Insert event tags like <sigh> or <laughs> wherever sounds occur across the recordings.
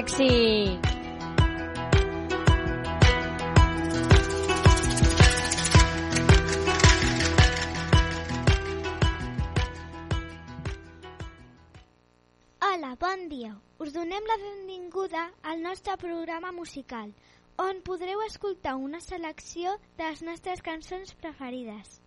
Galaxy. Hola, bon dia. Us donem la benvinguda al nostre programa musical, on podreu escoltar una selecció de les nostres cançons preferides.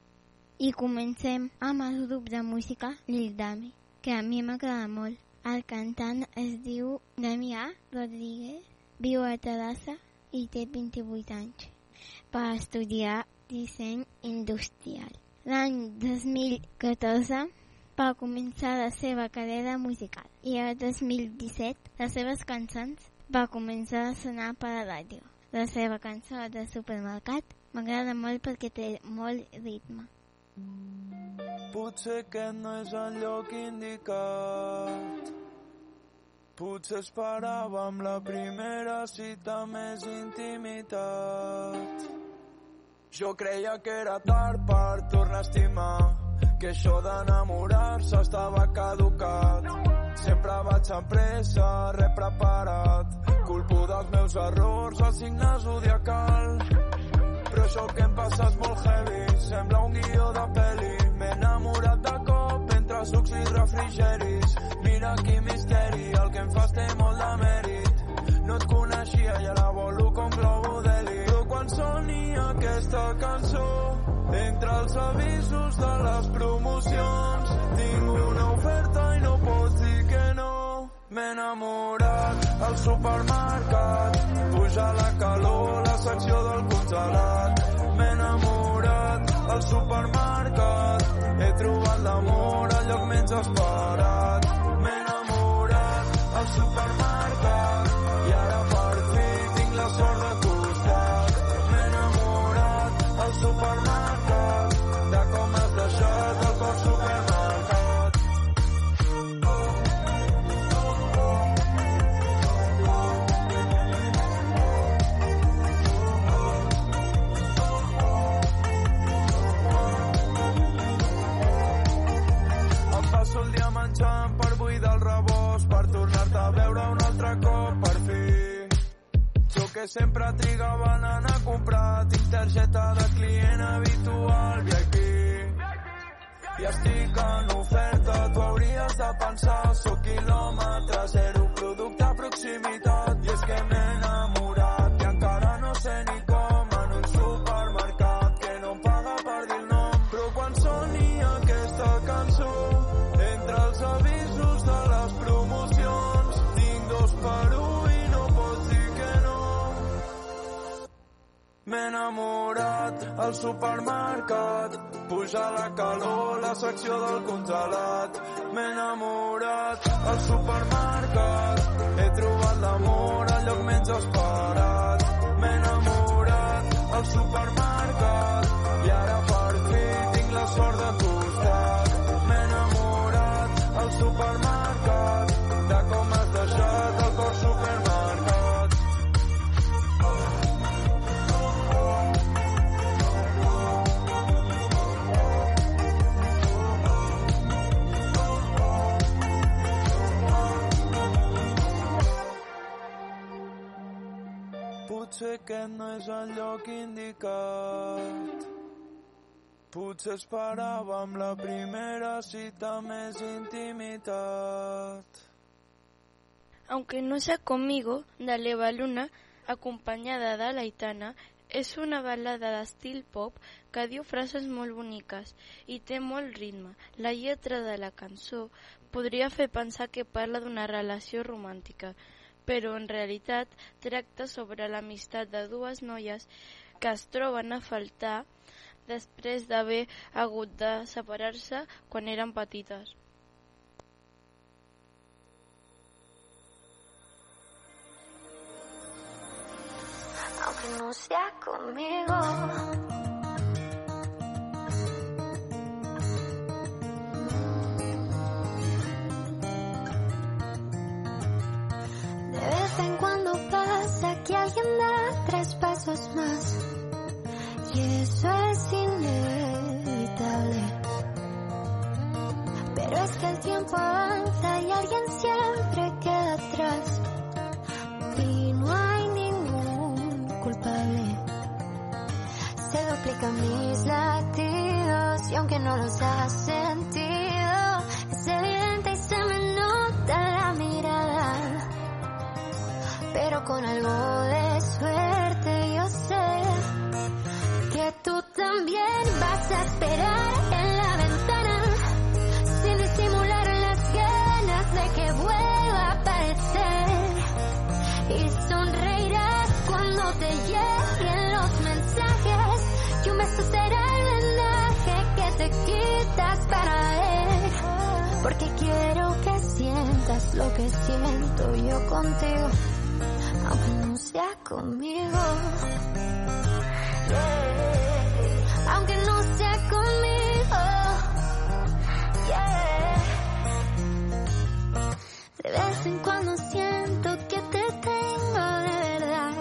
I comencem amb el grup de música Lil Dami, que a mi m'agrada molt. El cantant es diu Damià Rodríguez, viu a Terrassa i té 28 anys. Va estudiar disseny industrial. L'any 2014 va començar la seva carrera musical i el 2017 les seves cançons va començar a sonar per la ràdio. La seva cançó de supermercat m'agrada molt perquè té molt ritme. Potser aquest no és el lloc indicat. Potser esperàvem la primera cita més intimitat. Jo creia que era tard per tornar a estimar, que això d'enamorar-se estava caducat. Sempre vaig amb pressa, res preparat, culpo dels meus errors, el signe zodiacal. Però això que em passa és molt heavy, sembla un guió de pel·li. M'he enamorat de cop entre sucs i refrigeris. Mira quin misteri, el que em fas té molt de mèrit. No et coneixia i ara volo com globo d'heli. Però quan soni aquesta cançó, entre els avisos de les promocions, tinc una oferta i no pots dir que no. M'he enamorat al supermercat, puja la calor, la secció del congelat. M'he enamorat al supermercat, he trobat l'amor al lloc menys esperat. M'he enamorat al supermercat que sempre trigava en anar a comprar, tinc targeta de client habitual, VIP. I estic en oferta, tu hauries de pensar, sóc quilòmetre zero, producte a proximitat, i és que m'he M'he enamorat al supermercat, puja la calor, la secció del congelat. M'he enamorat al supermercat, Potser aquest no és el lloc indicat. Potser esperàvem la primera cita més intimitat. Aunque no sea conmigo, de Leva Luna, acompanyada de l'Aitana, és una balada d'estil pop que diu frases molt boniques i té molt ritme. La lletra de la cançó podria fer pensar que parla d'una relació romàntica, però en realitat tracta sobre l'amistat de dues noies que es troben a faltar després d'haver hagut de separar-se quan eren petites. aunque no sea conmigo. vez en cuando pasa que alguien da tres pasos más. Y eso es inevitable. Pero es que el tiempo avanza y alguien siempre queda atrás. Y no hay ningún culpable. Se duplican mis latidos y aunque no los hace Con algo de suerte yo sé que tú también vas a esperar en la ventana sin disimular las ganas de que vuelva a aparecer. Y sonreirás cuando te lleguen los mensajes y un beso será el vendaje que te quitas para él. Porque quiero que sientas lo que siento yo contigo conmigo. Aunque no sea conmigo Yeah. de vez en cuando siento que te tengo de verdad.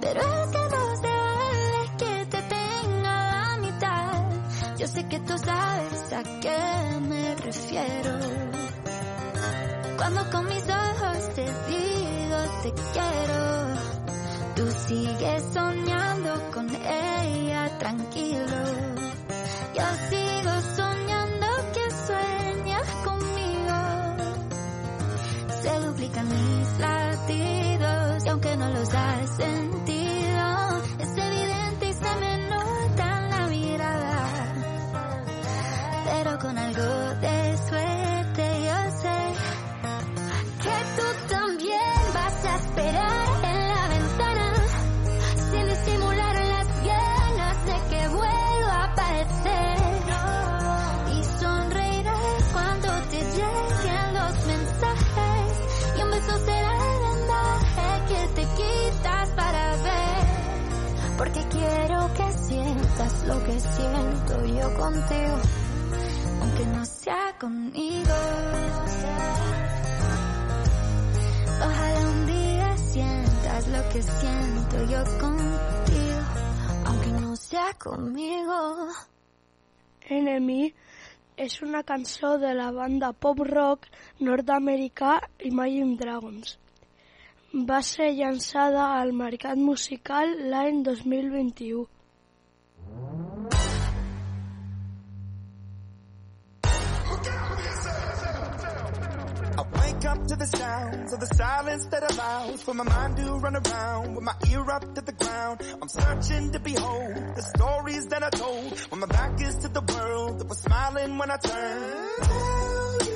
Pero es que no se vale que te tenga la mitad. Yo sé que tú sabes a qué me refiero. Cuando con mis ojos te digo te quiero, tú sigues soñando con ella tranquilo. Yo sigo soñando que sueñas conmigo. Se duplican mis latidos y aunque no los has porque quiero que sientas lo que siento yo contigo aunque no sea conmigo Ojalá un día sientas lo que siento yo contigo, aunque no sea conmigo. Enemy és una cançó de la banda pop-rock nord-americà Imagine Dragons. Va ser llançada al mercat musical l'any 2021. I wake up to the sounds of the silence that allows for my mind to run around with my ear up to the ground. I'm searching to behold the stories that I told when my back is to the world that was smiling when I turned.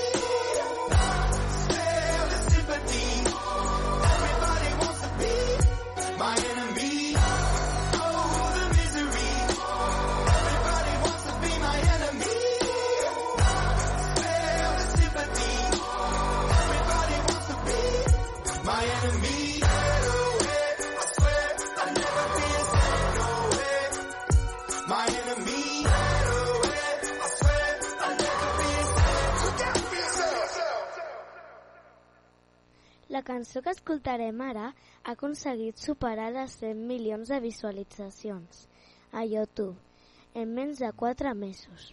La cançó que escoltarem ara ha aconseguit superar les 100 milions de visualitzacions a YouTube en menys de 4 mesos.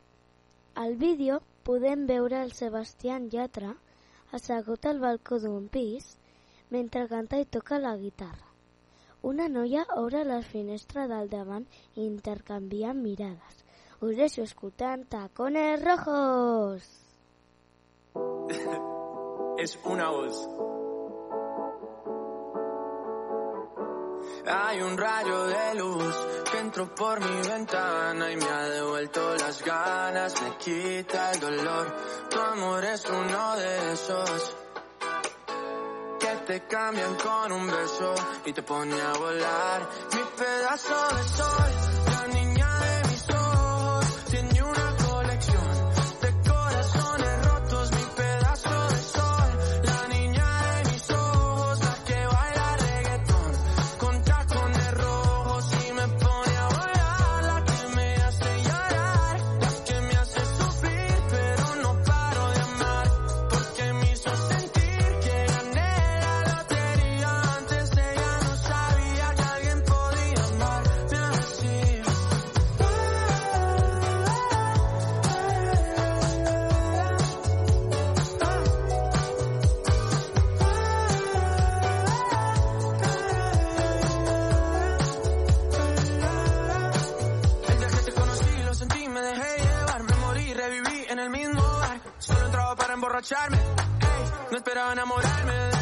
Al vídeo podem veure el Sebastián Yatra assegut al balcó d'un pis mentre canta i toca la guitarra. Una noia obre la finestra del davant i intercanvien mirades. Us deixo escoltant Tacones Rojos! <laughs> es una voz. Hay un rayo de luz que entró por mi ventana y me ha devuelto las ganas, me quita el dolor. Tu amor es uno de esos que te cambian con un beso y te pone a volar. Mi pedazo de sol, emborracharme, ey, no esperaba enamorarme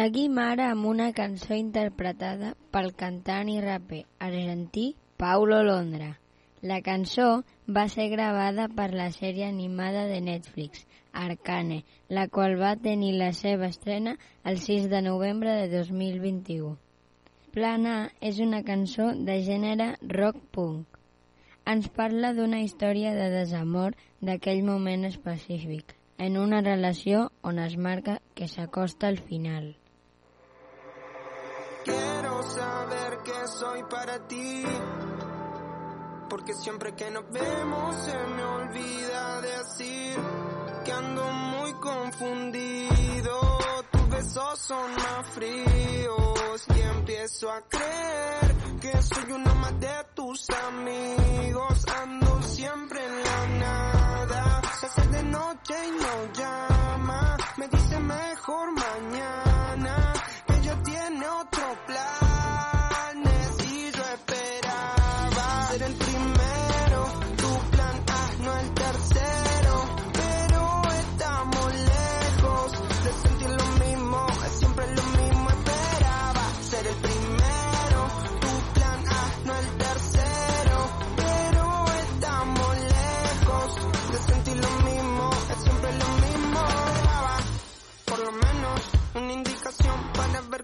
Seguim ara amb una cançó interpretada pel cantant i raper argentí Paulo Londra. La cançó va ser gravada per la sèrie animada de Netflix, Arcane, la qual va tenir la seva estrena el 6 de novembre de 2021. Plan A és una cançó de gènere rock-punk. ens parla d'una història de desamor d'aquell moment específic, en una relació on es marca que s'acosta al final. Quiero saber que soy para ti. Porque siempre que nos vemos se me olvida decir que ando muy confundido. Tus besos son más fríos y empiezo a creer que soy uno más de tus amigos. Ando siempre en la nada. Se hace de noche y no llama. Me dice mejor mañana. trop plan.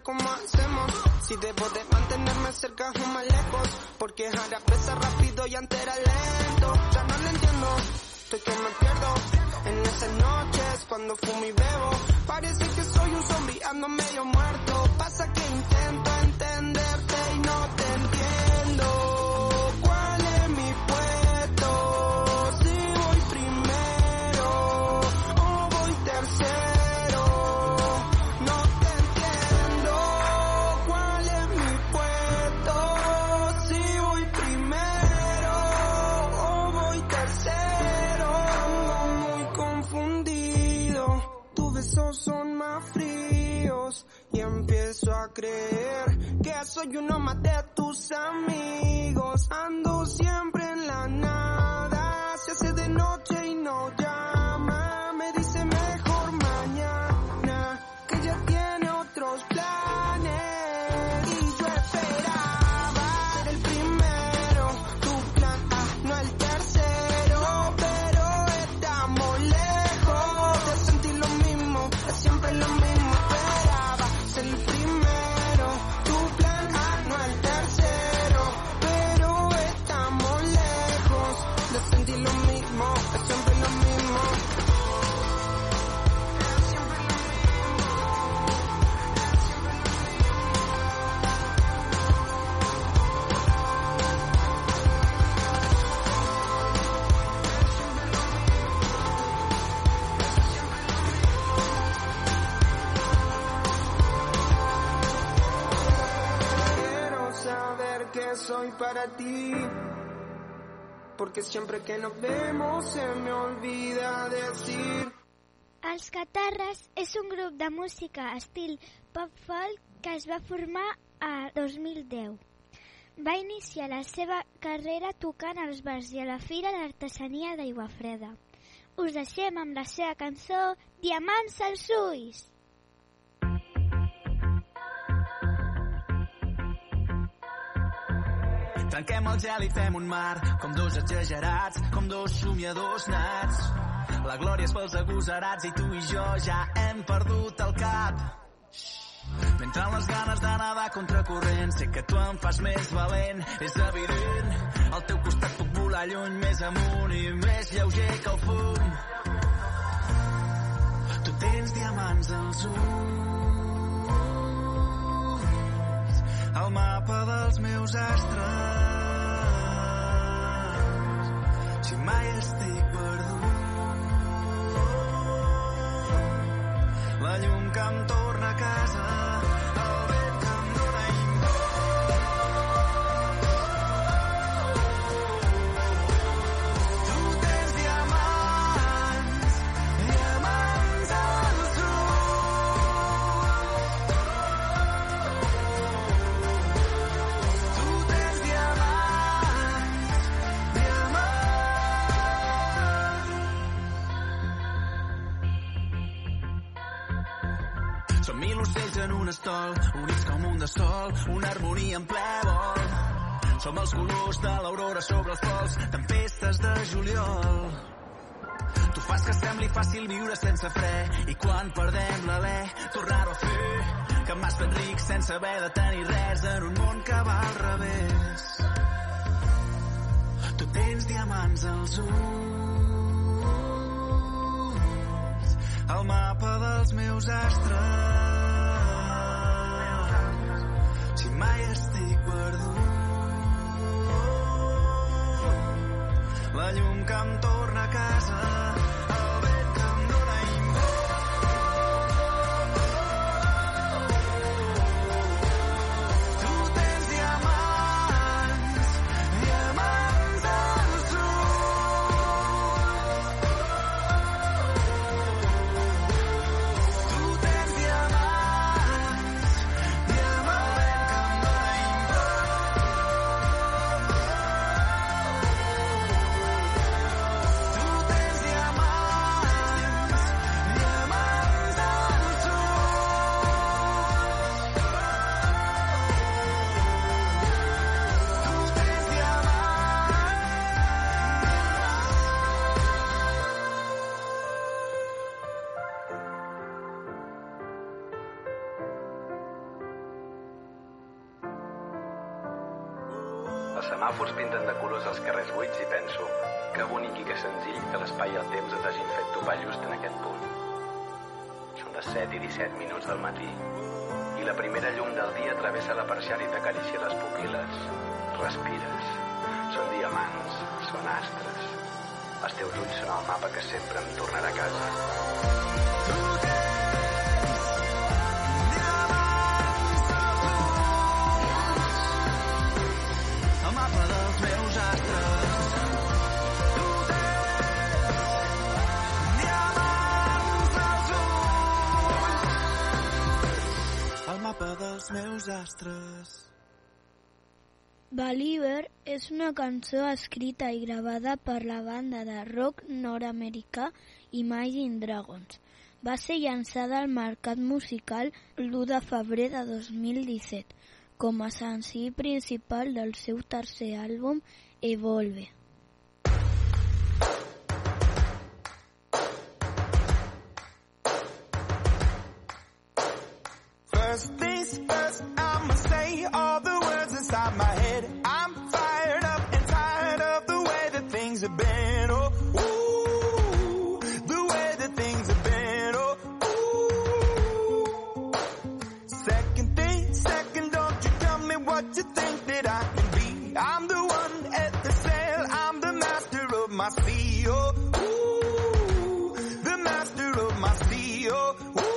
Cómo hacemos. Si debo de mantenerme cerca o más lejos, porque ahora pesa rápido y antes era lento. Ya no lo entiendo, estoy que me pierdo en esas noches cuando fumo y bebo. Parece que soy un zombie, ando medio muerto. Pasa que intento entenderte y no te. A creer que soy uno más de tus amigos. Ando siempre en la nada. Para ti. Porque siempre que nos vemos se me olvida decir. Els Catarres és un grup de música estil pop-folk que es va formar a 2010. Va iniciar la seva carrera tocant als bars i a la Fira d'Artesania d'Aigua Freda. Us deixem amb la seva cançó Diamants als ulls. Trenquem el gel i fem un mar, com dos exagerats, com dos somiadors nats. La glòria és pels agosarats i tu i jo ja hem perdut el cap. Mentre les ganes de nedar contra corrent, sé que tu em fas més valent, és evident. Al teu costat puc volar lluny, més amunt i més lleuger que el fum. Tu tens diamants als ulls, el mapa dels meus astres. Si mai estic perdut, la llum que em torna a casa, el vent colors de l'aurora sobre els pols, tempestes de juliol. Tu fas que sembli fàcil viure sense fre i quan perdem l'alè, tornar-ho a fer. Que m'has fet ric sense haver de tenir res en un món que va al revés. Tu tens diamants als ulls, el mapa dels meus astres. Si mai estic perdut, llum que em torna a casa, semàfors pinten de colors els carrers buits i penso que bonic i que senzill que l'espai i el temps ens hagin fet topar just en aquest punt. Són les 7 i 17 minuts del matí i la primera llum del dia travessa la persiana i t'acaricia les pupil·les. Respires. Són diamants, són astres. Els teus ulls són el mapa que sempre em tornarà a casa. el meus astres. Believer és una cançó escrita i gravada per la banda de rock nord-americà Imagine Dragons. Va ser llançada al mercat musical l'1 de febrer de 2017 com a senzill principal del seu tercer àlbum Evolve. You think that I can be. I'm the one at the sail, I'm the master of my sea. Oh, ooh, the master of my sea. Oh, ooh.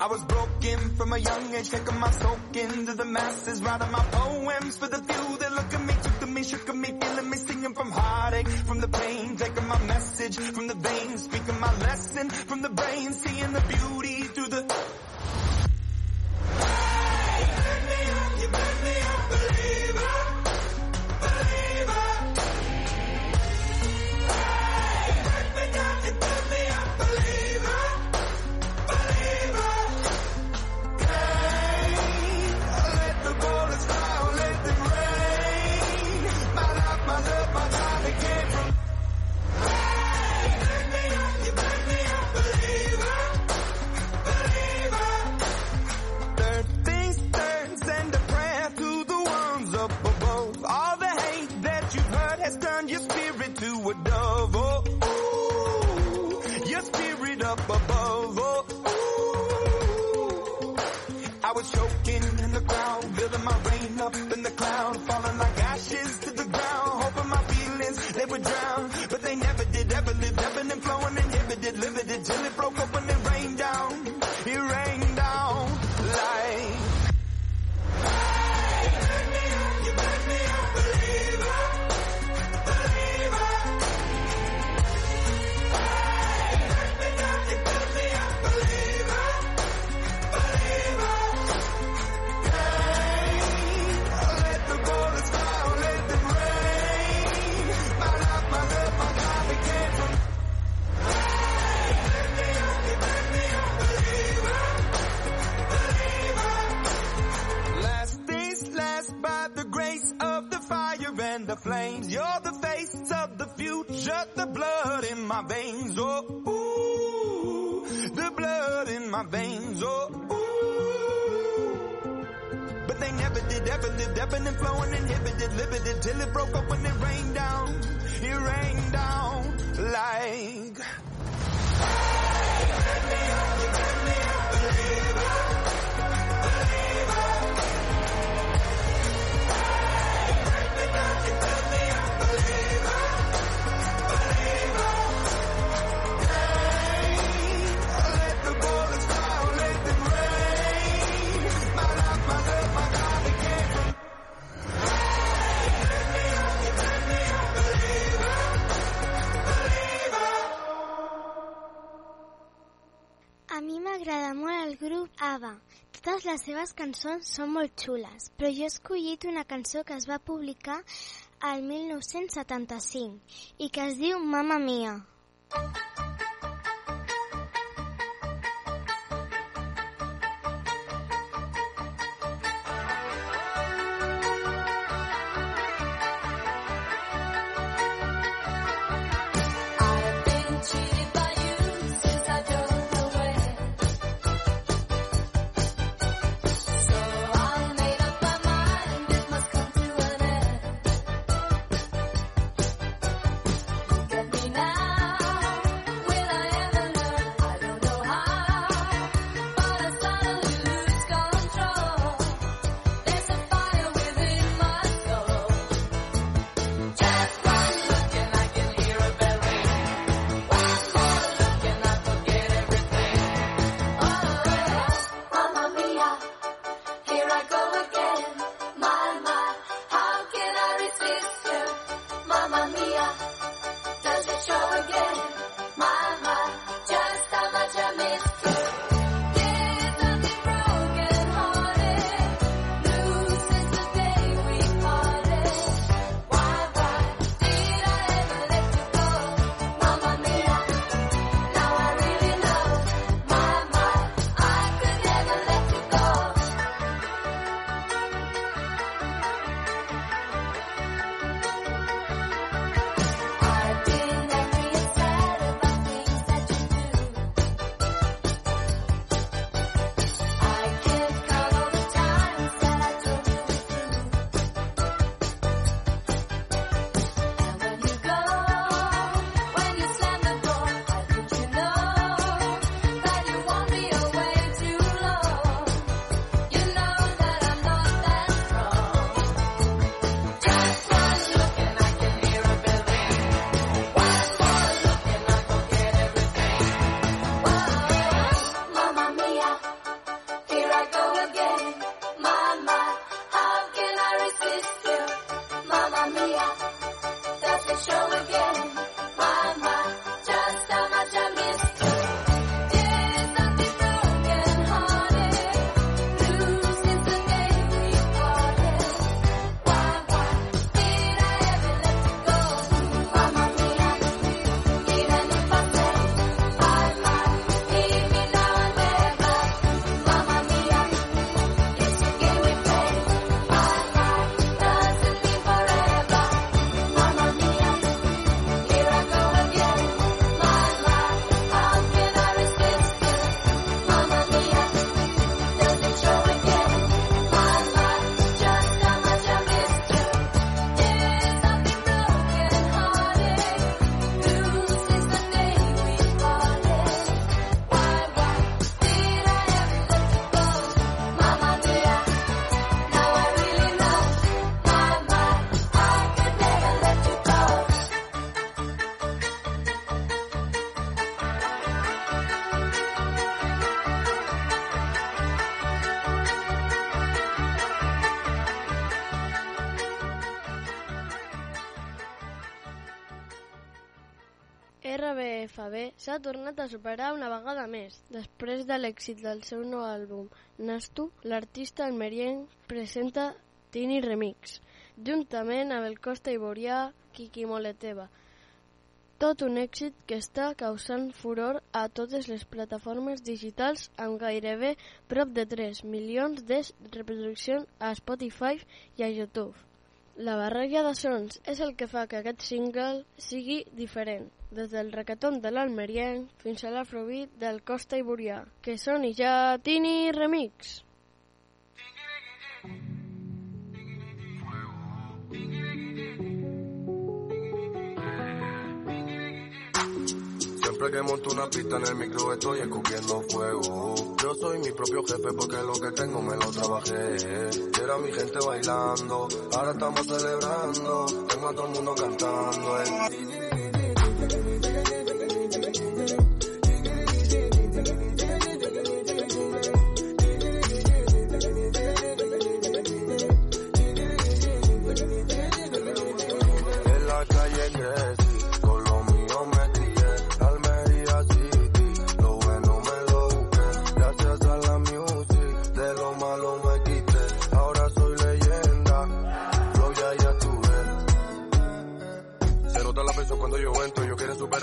I was broken from a young age, taking my soak into the masses, writing my poems for the few that look at me, took to me, shook at me, feeling me, singing from heartache, from the pain, taking my message from the veins, speaking my lesson from the brain, seeing the beauty but they never did. Ever lived, ebbing and flowing, inhibited, limited my veins, oh ooh, the blood in my veins, oh ooh. But they never did, ever lived, ebbing and flowing, inhibited, limited, till it broke up when it rained down, it rained down like. diu Ava. Totes les seves cançons són molt xules, però jo he escollit una cançó que es va publicar al 1975 i que es diu Mamma Mia. Mamma Mia. s'ha tornat a superar una vegada més. Després de l'èxit del seu nou àlbum, Nastu, l'artista almerienc presenta Tini Remix, juntament amb el Costa Iborià Kiki Moleteva. Tot un èxit que està causant furor a totes les plataformes digitals amb gairebé prop de 3 milions de reproduccions a Spotify i a YouTube. La barreja de sons és el que fa que aquest single sigui diferent, des del recaton de l'almerienc fins a l'afrobit del Costa Iborià, que soni ja Tini Remix. Tini Remix. Siempre que monto una pista en el micro estoy escupiendo fuego. Yo soy mi propio jefe porque lo que tengo me lo trabajé. Era mi gente bailando, ahora estamos celebrando. Tengo a todo el mundo cantando. eh.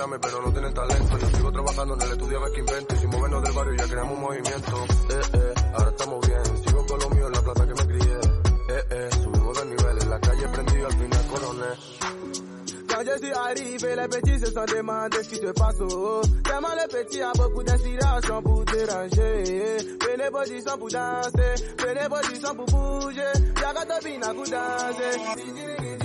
Superarme, pero no tienen talento. Yo sigo trabajando en el estudio a ver qué invento. Y sin movernos del barrio ya creamos un movimiento. Eh, eh, ahora estamos bien. Sigo con lo mío en la plaza que me crié. Eh, eh, subimos de nivel. En la calle prendido, al final coroné. Quand je suis arrivé, les petits se sont demandé ce qui se passe. Oh. Tellement les petits a beaucoup d'inspiration pour déranger. Prenez position pour danser, prenez position pour bouger. Y'a qu'à te pour danser.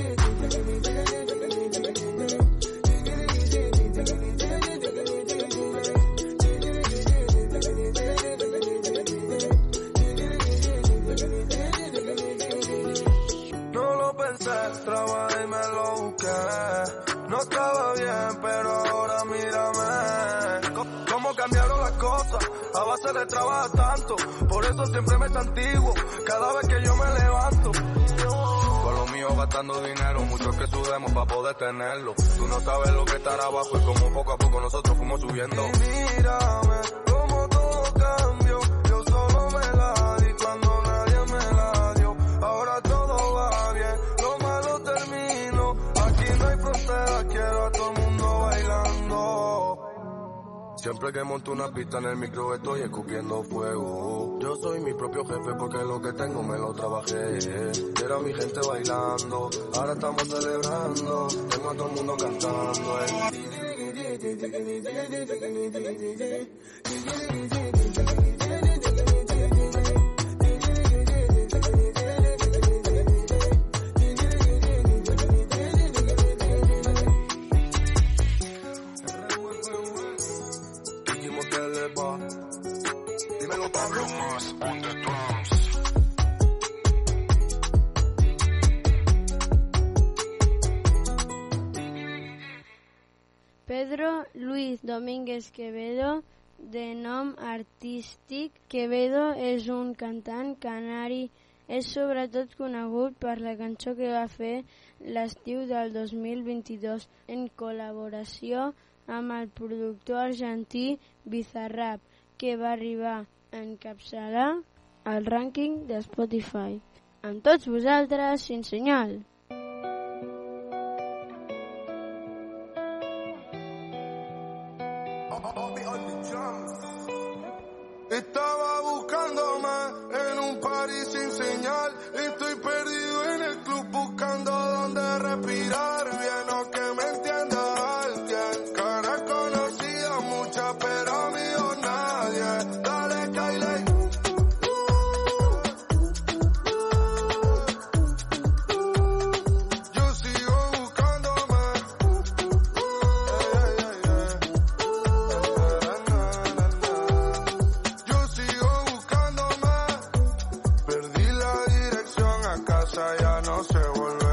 Pensé, trabajé y me lo busqué. No estaba bien, pero ahora mírame. Cómo cambiaron las cosas, a base de trabajar tanto. Por eso siempre me antiguo, cada vez que yo me levanto. Con lo mío gastando dinero, muchos que sudemos para poder tenerlo. Tú no sabes lo que estará abajo y como poco a poco nosotros fuimos subiendo. Y mírame, Siempre que monto una pista en el micro estoy escupiendo fuego. Yo soy mi propio jefe porque lo que tengo me lo trabajé. Era mi gente bailando, ahora estamos celebrando. Tengo a todo el mundo cantando. eh. <laughs> Domínguez Quevedo, de nom artístic. Quevedo és un cantant canari. És sobretot conegut per la cançó que va fer l'estiu del 2022 en col·laboració amb el productor argentí Bizarrap, que va arribar a encapçalar el rànquing de Spotify. Amb tots vosaltres, sin senyal. se vuelve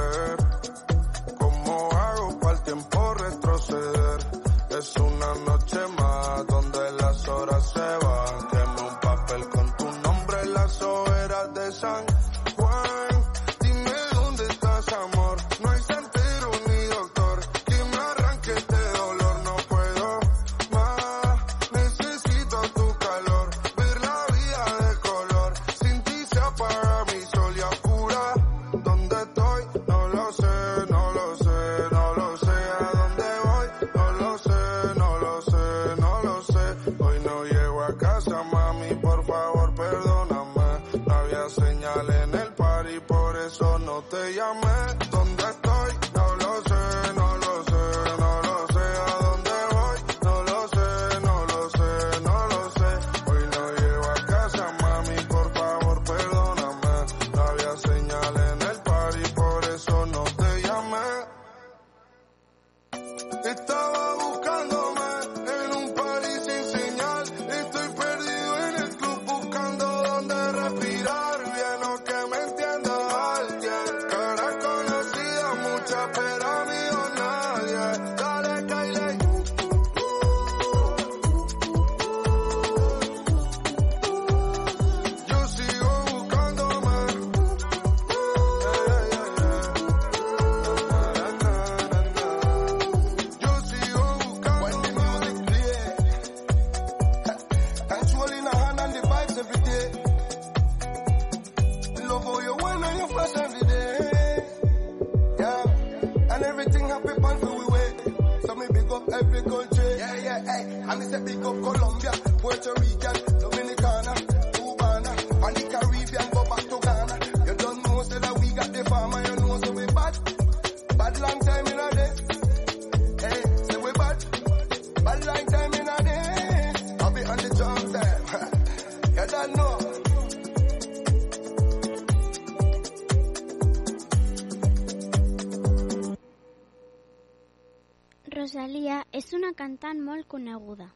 coneguda.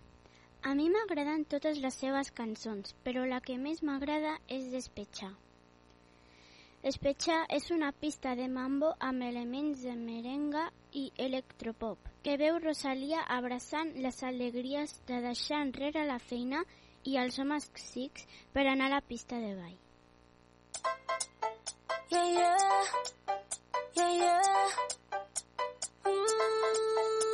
A mi m'agraden totes les seves cançons, però la que més m'agrada és Despecha. Despecha és una pista de mambo amb elements de merenga i electropop, que veu Rosalia abraçant les alegries de deixar enrere la feina i els homes xics per anar a la pista de ball. Yeah, yeah. Yeah, yeah. Mm,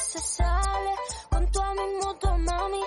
se sale. Con toda mi moto, mami,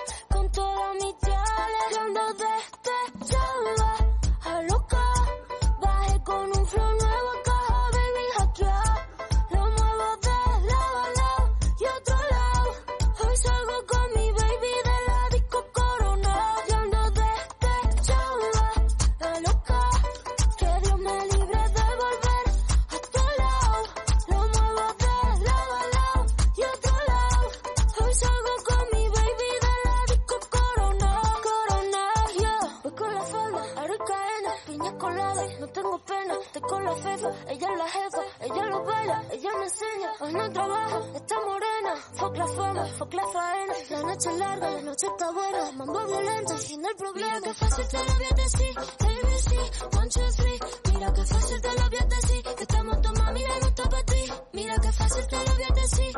ella me enseña. Hoy no trabaja, está morena. Fuck la fama, fuck la faena. La noche es larga, la noche está buena. Mambo violento, fin del problema. Mira que fácil te lo voy a decir. ABC, one, two, three. Mira que fácil te lo voy a decir. Que estamos tomando, mira, no está para ti. Mira que fácil te lo voy a decir.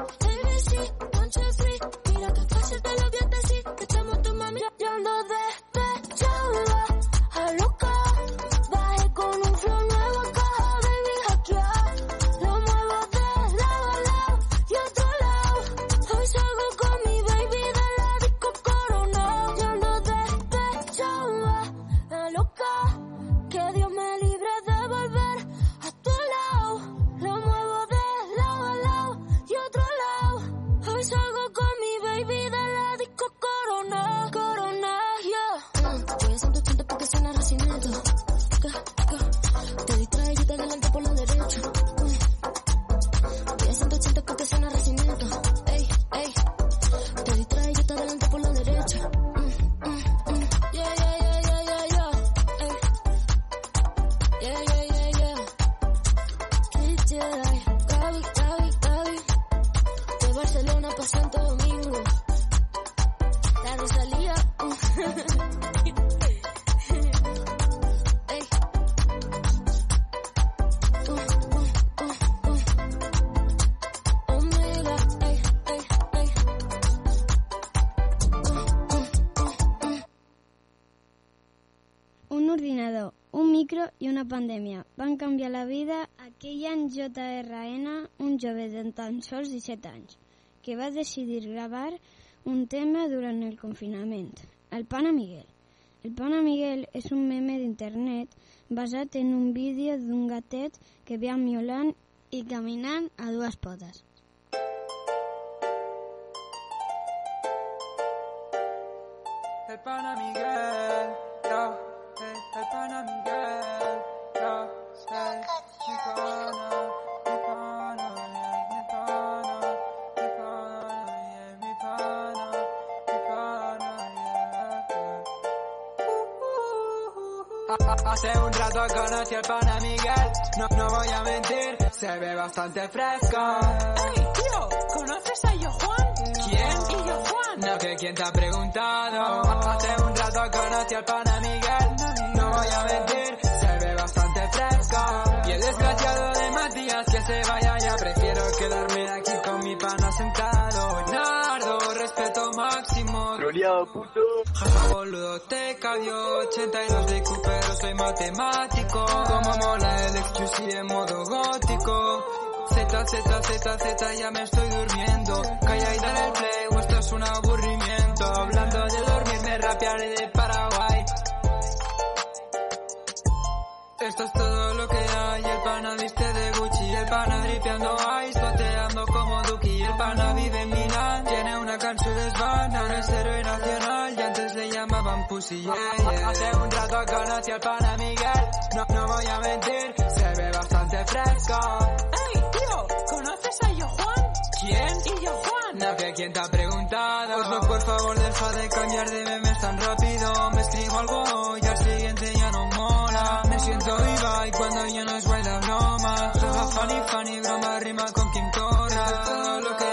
Un jove de tan sols 17 anys, que va decidir gravar un tema durant el confinament, el Pana Miguel. El Pana Miguel és un meme d'internet basat en un vídeo d'un gatet que ve miolant i caminant a dues potes. El pana Miguel, conocí al pana Miguel, no, no voy a mentir, se ve bastante fresco. Ey, tío, ¿conoces a Yo Juan? ¿Quién? Y yo Juan. No, que quién te ha preguntado. Hace un rato conocí al pana Miguel. No voy a mentir, se ve bastante fresco. Y el desgraciado de Matías que se vaya ya. Prefiero quedarme aquí con mi pana sentado. Nardo, respeto máximo. puto. Jaja, boludo, te cabió. 82 de pero soy matemático. Como mola el exclusive en modo gótico. Z, Z, Z, Z, ya me estoy durmiendo. Calla y dale el play, esto es un aburrimiento. Hablando de dormir, me rapearé de Paraguay. Esto es todo lo que hay, el pana viste de Gucci, el pana dripeando ice, boteando como Duki, el pana vive en Milán, tiene una canción de Svan, ahora es héroe nacional, llamaban Pussy, yeah. Hace un rato conocí al pana Miguel, no, no voy a mentir, se ve bastante fresco. ¡Ey, tío! ¿Conoces a Yo Juan? ¿Quién? ¿Y Yo Juan? No, que quién te ha preguntado. Oslo, por favor, deja de cambiar de memes tan rápido. Me escribo algo y al siguiente ya no mola. Me siento viva y cuando ya no es baila broma. Soy funny, funny, broma, rima con. Esto es todo lo que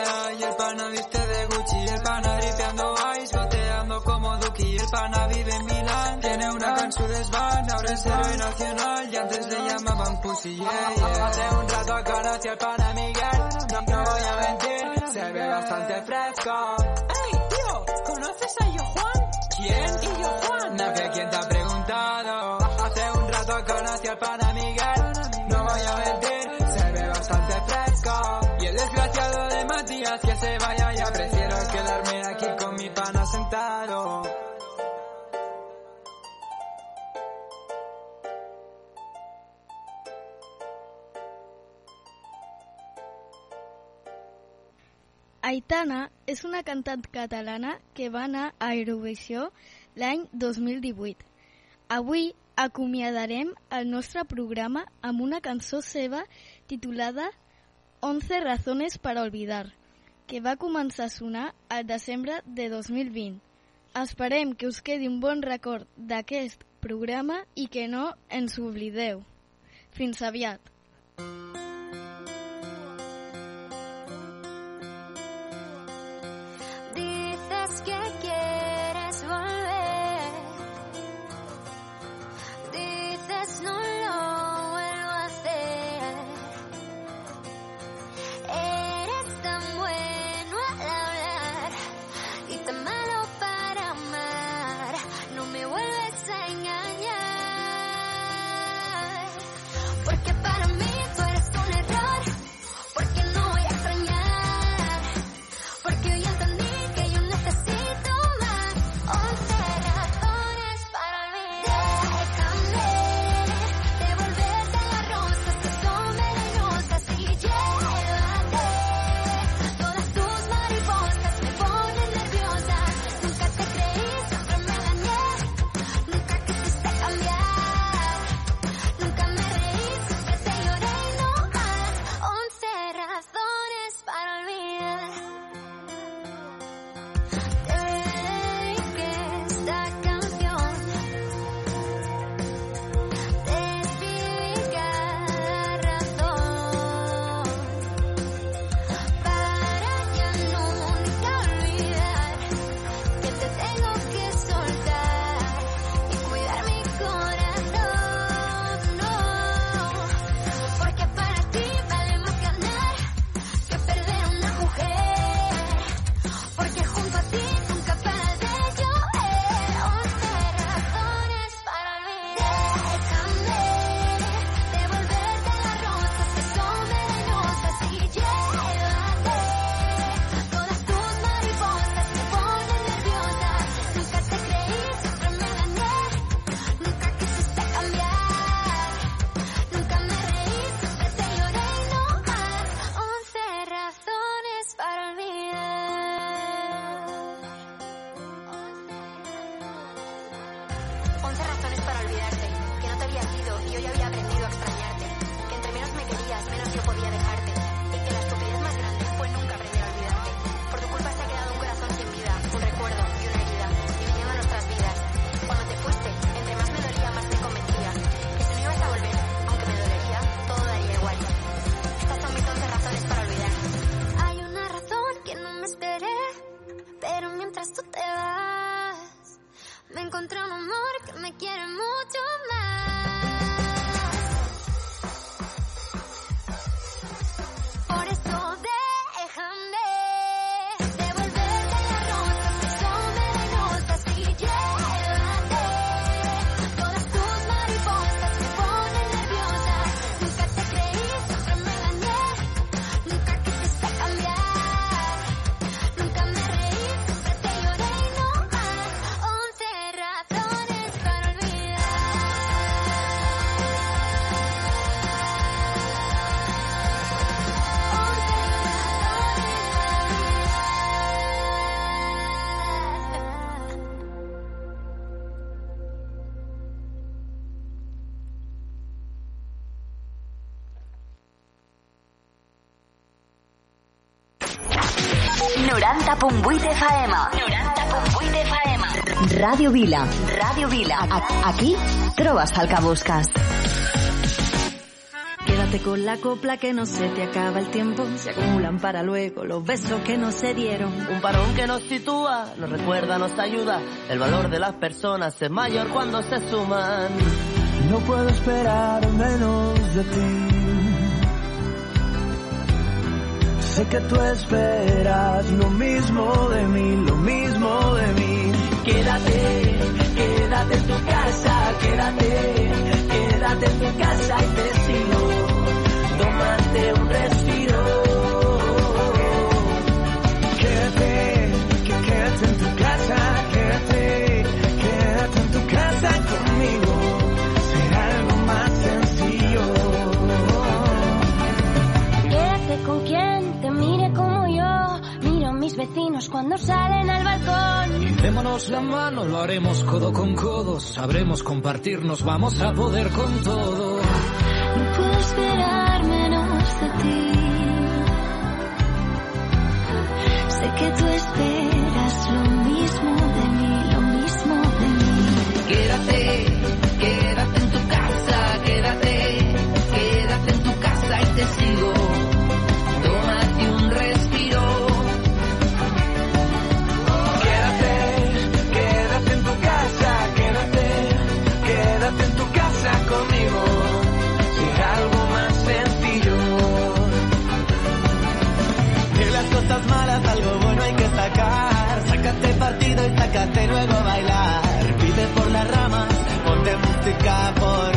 Duki. El pana vive en Milán, tiene una canción de Svan. Ahora es héroe nacional y antes le llamaban Pussy, yeah, yeah. Hace un rato conocí al pana Miguel, no, no voy a mentir, se ve bastante fresco. ¡Ey, tío! ¿Conoces a Yo Juan? ¿Quién? ¿Y Yo Juan? No, que quién te ha preguntado. Hace un rato conocí al pana Miguel, no voy a mentir, se ve bastante fresco. Y el desgraciado de Matías que se vaya ya prefiero Aitana és una cantant catalana que va anar a Eurovisió l'any 2018. Avui acomiadarem el nostre programa amb una cançó seva titulada 11 razones para olvidar, que va començar a sonar al desembre de 2020. Esperem que us quedi un bon record d'aquest programa i que no ens oblideu. Fins aviat. Dices encontré un amor que me quiere mucho más. FM. 90.8 FM. Ràdio Vila. Ràdio Vila. A- Aquí trobes el que busques. Quédate con la copla que no se te acaba el tiempo. Se acumulan para luego los besos que no se dieron. Un parón que nos sitúa, nos recuerda, nos ayuda. El valor de las personas es mayor cuando se suman. No puedo esperar menos de ti. Sé que tú esperas lo mismo de mí, lo mismo de mí. Quédate, quédate en tu casa, quédate, quédate en tu casa y te sigo. Tómate un respiro. Quien te mire como yo. Miro a mis vecinos cuando salen al balcón. Démonos la mano, lo haremos codo con codo. Sabremos compartirnos, vamos a poder con todo. No puedo esperar menos de ti. Sé que tú esperas Partido y sácate luego a bailar. Pide por las ramas, ponte música por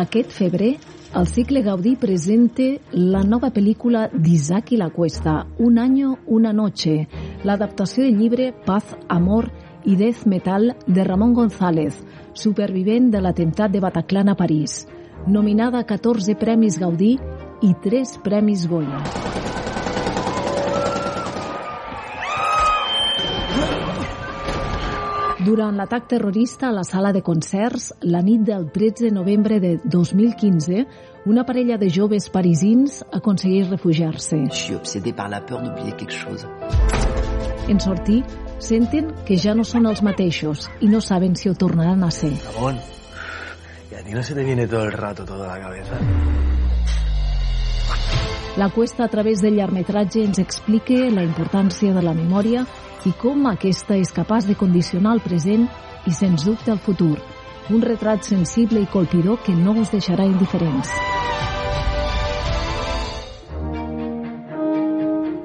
Aquest febrer, el cicle Gaudí presenta la nova pel·lícula d'Isaac i la Cuesta, Un año, una noche, l'adaptació del llibre Paz, Amor i Death Metal de Ramon González, supervivent de l'atemptat de Bataclan a París, nominada a 14 Premis Gaudí i 3 Premis Goya. Durant l'atac terrorista a la sala de concerts, la nit del 13 de novembre de 2015, una parella de joves parisins aconsegueix refugiar-se. Je suis obsédé par la peur d'oublier quelque chose. En sortir, senten que ja no són els mateixos i no saben si ho tornaran a ser. Ramón, ¿y a ti no se te viene todo el rato todo a la cabeza? La Cuesta, a través del llargmetratge, ens explica la importància de la memòria i com aquesta és capaç de condicionar el present i, sens dubte, el futur. Un retrat sensible i colpidor que no us deixarà indiferents.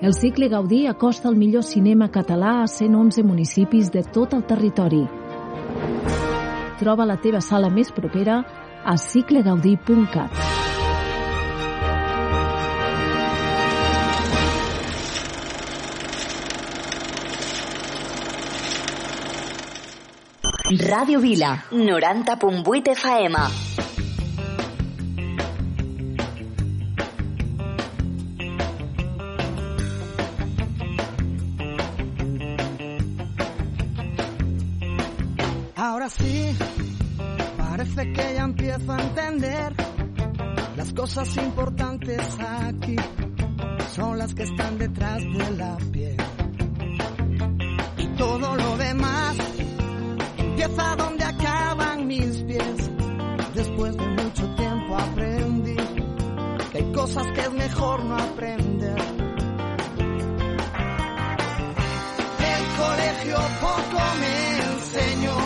El cicle Gaudí acosta el millor cinema català a 111 municipis de tot el territori. Troba la teva sala més propera a ciclegaudí.cat. Ràdio Vila, 90.8 FM. Ahora sí, parece que ya empiezo a entender las cosas importantes aquí son las que están detrás de la piel. Y todo lo demás empieza donde acaban mis pies. Después de mucho tiempo aprendí que hay cosas que es mejor no aprender. El colegio poco me enseñó.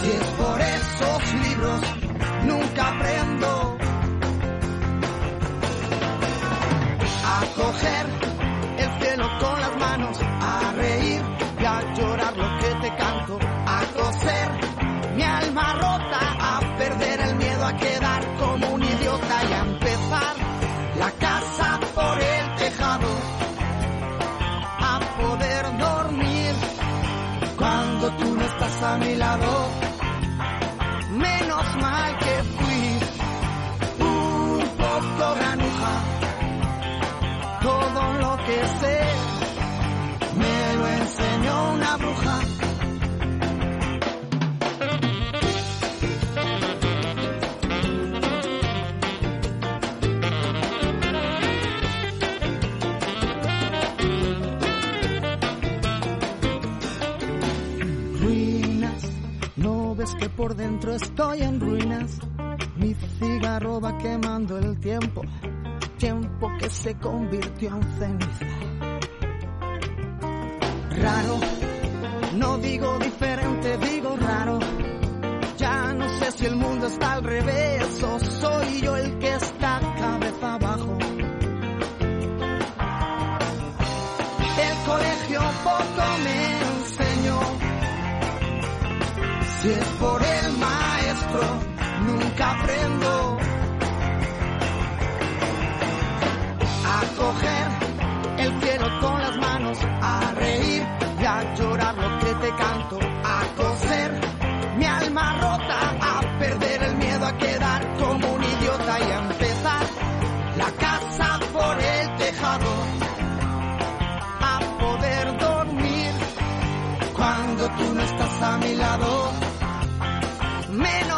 Si es por esos libros, nunca aprendo. A coger el cielo con las manos, a reír y a llorar lo que a perder el miedo a quedar como un idiota y a empezar la casa por el tejado, a poder dormir cuando tú no estás a mi lado. Menos mal ves que por dentro estoy en ruinas. Mi cigarro va quemando el tiempo, tiempo que se convirtió en ceniza. Raro, no digo diferente, digo raro. Ya no sé si el mundo está al revés o soy yo el que está cabeza Es por el maestro, nunca aprendo a coger el cielo con las manos, a reír y a llorar lo que te canto, a coser mi alma rota, a perder el miedo a quedar como un idiota y a empezar la casa por el tejado, a poder dormir cuando tú no estás a mi lado. Menos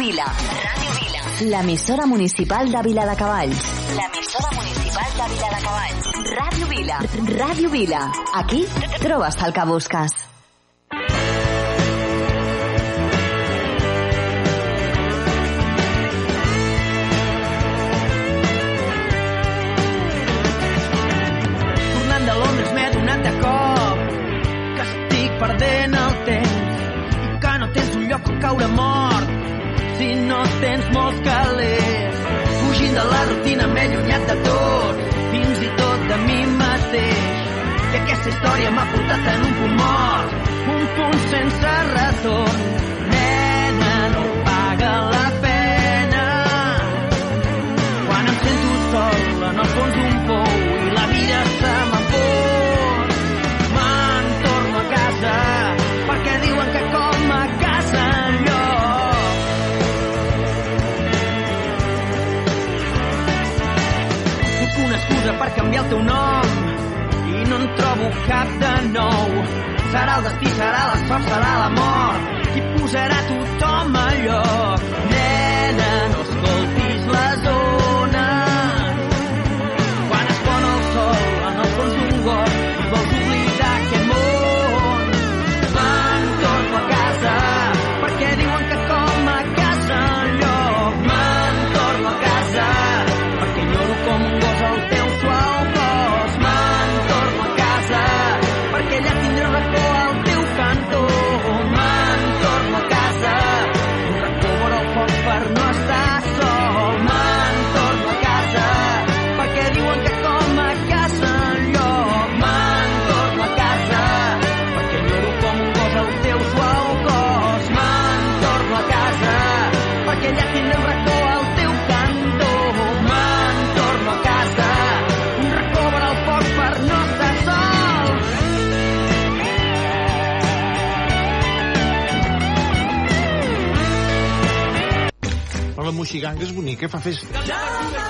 Vila. Ràdio Vila. L'emissora municipal de Vila de Cavalls. L'emissora municipal de Vila de Cavalls. Ràdio Vila. Ràdio Vila. Aquí trobes el que busques. Tornant de Londres m'he donat de cop que estic perdent el temps i que no tens un lloc on caure mort si no tens molts calés. Fugint de la rutina m'he allunyat de tot, fins i tot de mi mateix. I aquesta història m'ha portat en un punt mort, un punt sense retorn. Nena, no paga la pena quan em sento sol en el fons d'un pou i la vida se canviar el teu nom i no en trobo cap de nou. Serà el destí, serà la sort, serà la mort qui posarà tothom a lloc. Nena, no escoltis moixiganga és bonica, fa festa.